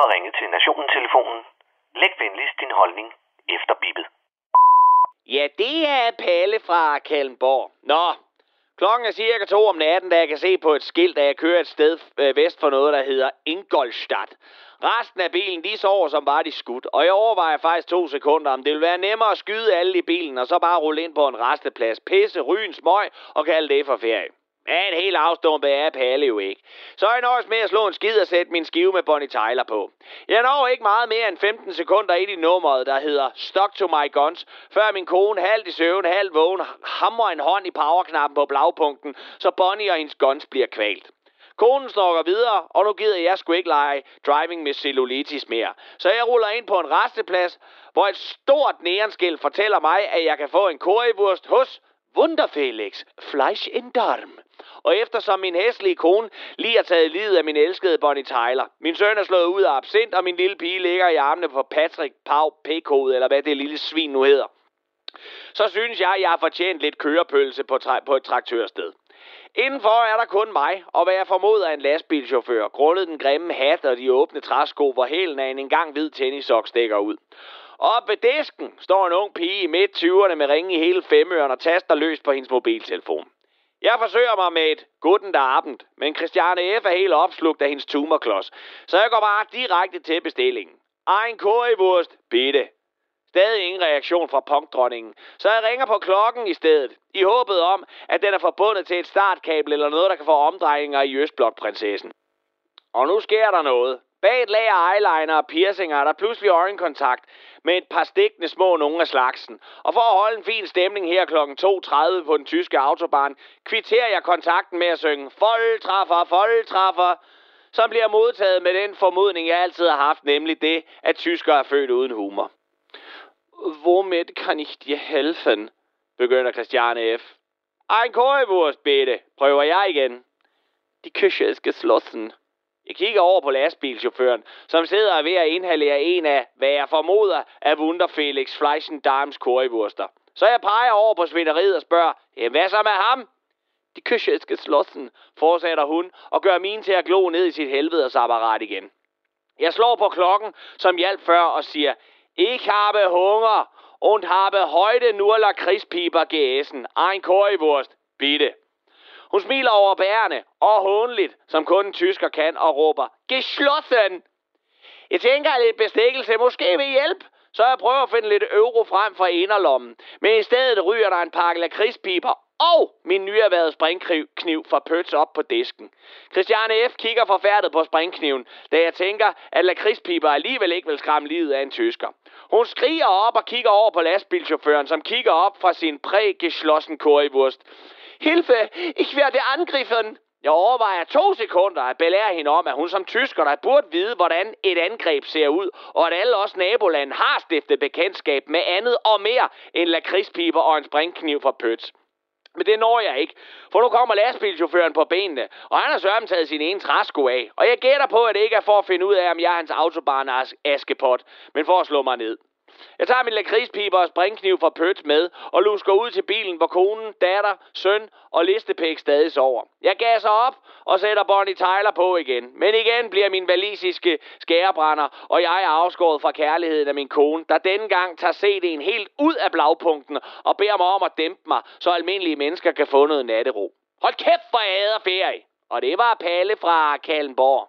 har ringet til Nationen-telefonen. Læg venligst din holdning efter bippet. Ja, det er Palle fra Kalmborg. Nå, klokken er cirka to om natten, da jeg kan se på et skilt, at jeg kører et sted øh, vest for noget, der hedder Ingolstadt. Resten af bilen, de sover som bare de skudt, og jeg overvejer faktisk to sekunder, om det vil være nemmere at skyde alle i bilen, og så bare rulle ind på en resteplads, pisse, ryge en smøg og kalde det for ferie. Men helt afstumpet er Palle jo ikke. Så jeg nøjes med at slå en skid og sætte min skive med Bonnie Tyler på. Jeg når ikke meget mere end 15 sekunder ind i nummeret, der hedder Stock to my guns, før min kone halvt i søvn, halvt vågen, hamrer en hånd i powerknappen på blagpunkten, så Bonnie og hendes guns bliver kvalt. Konen snakker videre, og nu gider jeg sgu ikke lege driving med cellulitis mere. Så jeg ruller ind på en resteplads, hvor et stort neonskilt fortæller mig, at jeg kan få en currywurst hos Wunderfelix Fleisch in Darm. Og eftersom min hæslige kone lige har taget livet af min elskede Bonnie Tyler, min søn er slået ud af absint, og min lille pige ligger i armene på Patrick Pau p eller hvad det lille svin nu hedder, så synes jeg, jeg har fortjent lidt kørepølse på, tra- på et traktørsted. Indenfor er der kun mig, og hvad jeg formoder er en lastbilchauffør, grundet den grimme hat og de åbne træsko, hvor hælen af en engang hvid tennissok stikker ud. Op ved disken står en ung pige i midt 20'erne med ringe i hele femøren og taster løs på hendes mobiltelefon. Jeg forsøger mig med et guten der abend, men Christiane F. er helt opslugt af hendes tumorklods, så jeg går bare direkte til bestillingen. Egen currywurst, bitte. Stadig ingen reaktion fra punkdronningen, så jeg ringer på klokken i stedet, i håbet om, at den er forbundet til et startkabel eller noget, der kan få omdrejninger i Østblokprinsessen. Og nu sker der noget. Bag et lag af eyeliner og piercinger er der pludselig øjenkontakt med et par stikkende små nogen af slagsen. Og for at holde en fin stemning her kl. 2.30 på den tyske autobahn, kvitterer jeg kontakten med at synge Foldtræffer, foldtræffer, som bliver modtaget med den formodning, jeg altid har haft, nemlig det, at tyskere er født uden humor. Womit kan ich dir helfen? begynder Christiane F. Ein Currywurst, bitte, prøver jeg igen. Die Küche ist geschlossen. Jeg kigger over på lastbilchaufføren, som sidder ved at inhalere en af, hvad jeg formoder, af Wunder Felix Fleischendarms currywurster. Så jeg peger over på svineriet og spørger, ja, hvad så med ham? De Küche ist fortsætter hun og gør min til at glo ned i sit helvedes apparat igen. Jeg slår på klokken, som hjalp før, og siger, Ich habe Hunger und habe heute nur Lakridspiber gegessen. Ein Currywurst, bitte. Hun smiler overbærende og hånligt, som kun en tysker kan, og råber, Geschlossen! Jeg tænker, at lidt bestikkelse måske vil hjælpe, så jeg prøver at finde lidt euro frem fra inderlommen. Men i stedet ryger der en pakke lakridspiber og min nyerhvervede springkniv fra Pøts op på disken. Christiane F. kigger forfærdet på springkniven, da jeg tænker, at lakridspiber alligevel ikke vil skræmme livet af en tysker. Hun skriger op og kigger over på lastbilchaufføren, som kigger op fra sin prægeschlossen currywurst. Hilfe, ich werde angriffen! Jeg overvejer to sekunder at belære hende om, at hun som tysker, der burde vide, hvordan et angreb ser ud, og at alle os nabolande har stiftet bekendtskab med andet og mere end lakridspiber og en springkniv fra Pøts. Men det når jeg ikke, for nu kommer lastbilchaufføren på benene, og han har sørgen taget sin ene træsko af. Og jeg gætter på, at det ikke er for at finde ud af, om jeg er hans autobahn askepot, men for at slå mig ned. Jeg tager min lakridspiber og springkniv fra Pøt med og lusker ud til bilen, hvor konen, datter, søn og listepæk stadig sover. Jeg gasser op og sætter Bonnie Tyler på igen. Men igen bliver min valisiske skærebrænder, og jeg er afskåret fra kærligheden af min kone, der denne gang tager CD'en helt ud af blagpunkten og beder mig om at dæmpe mig, så almindelige mennesker kan få noget nattero. Hold kæft for æder ferie! Og det var Palle fra Kallenborg.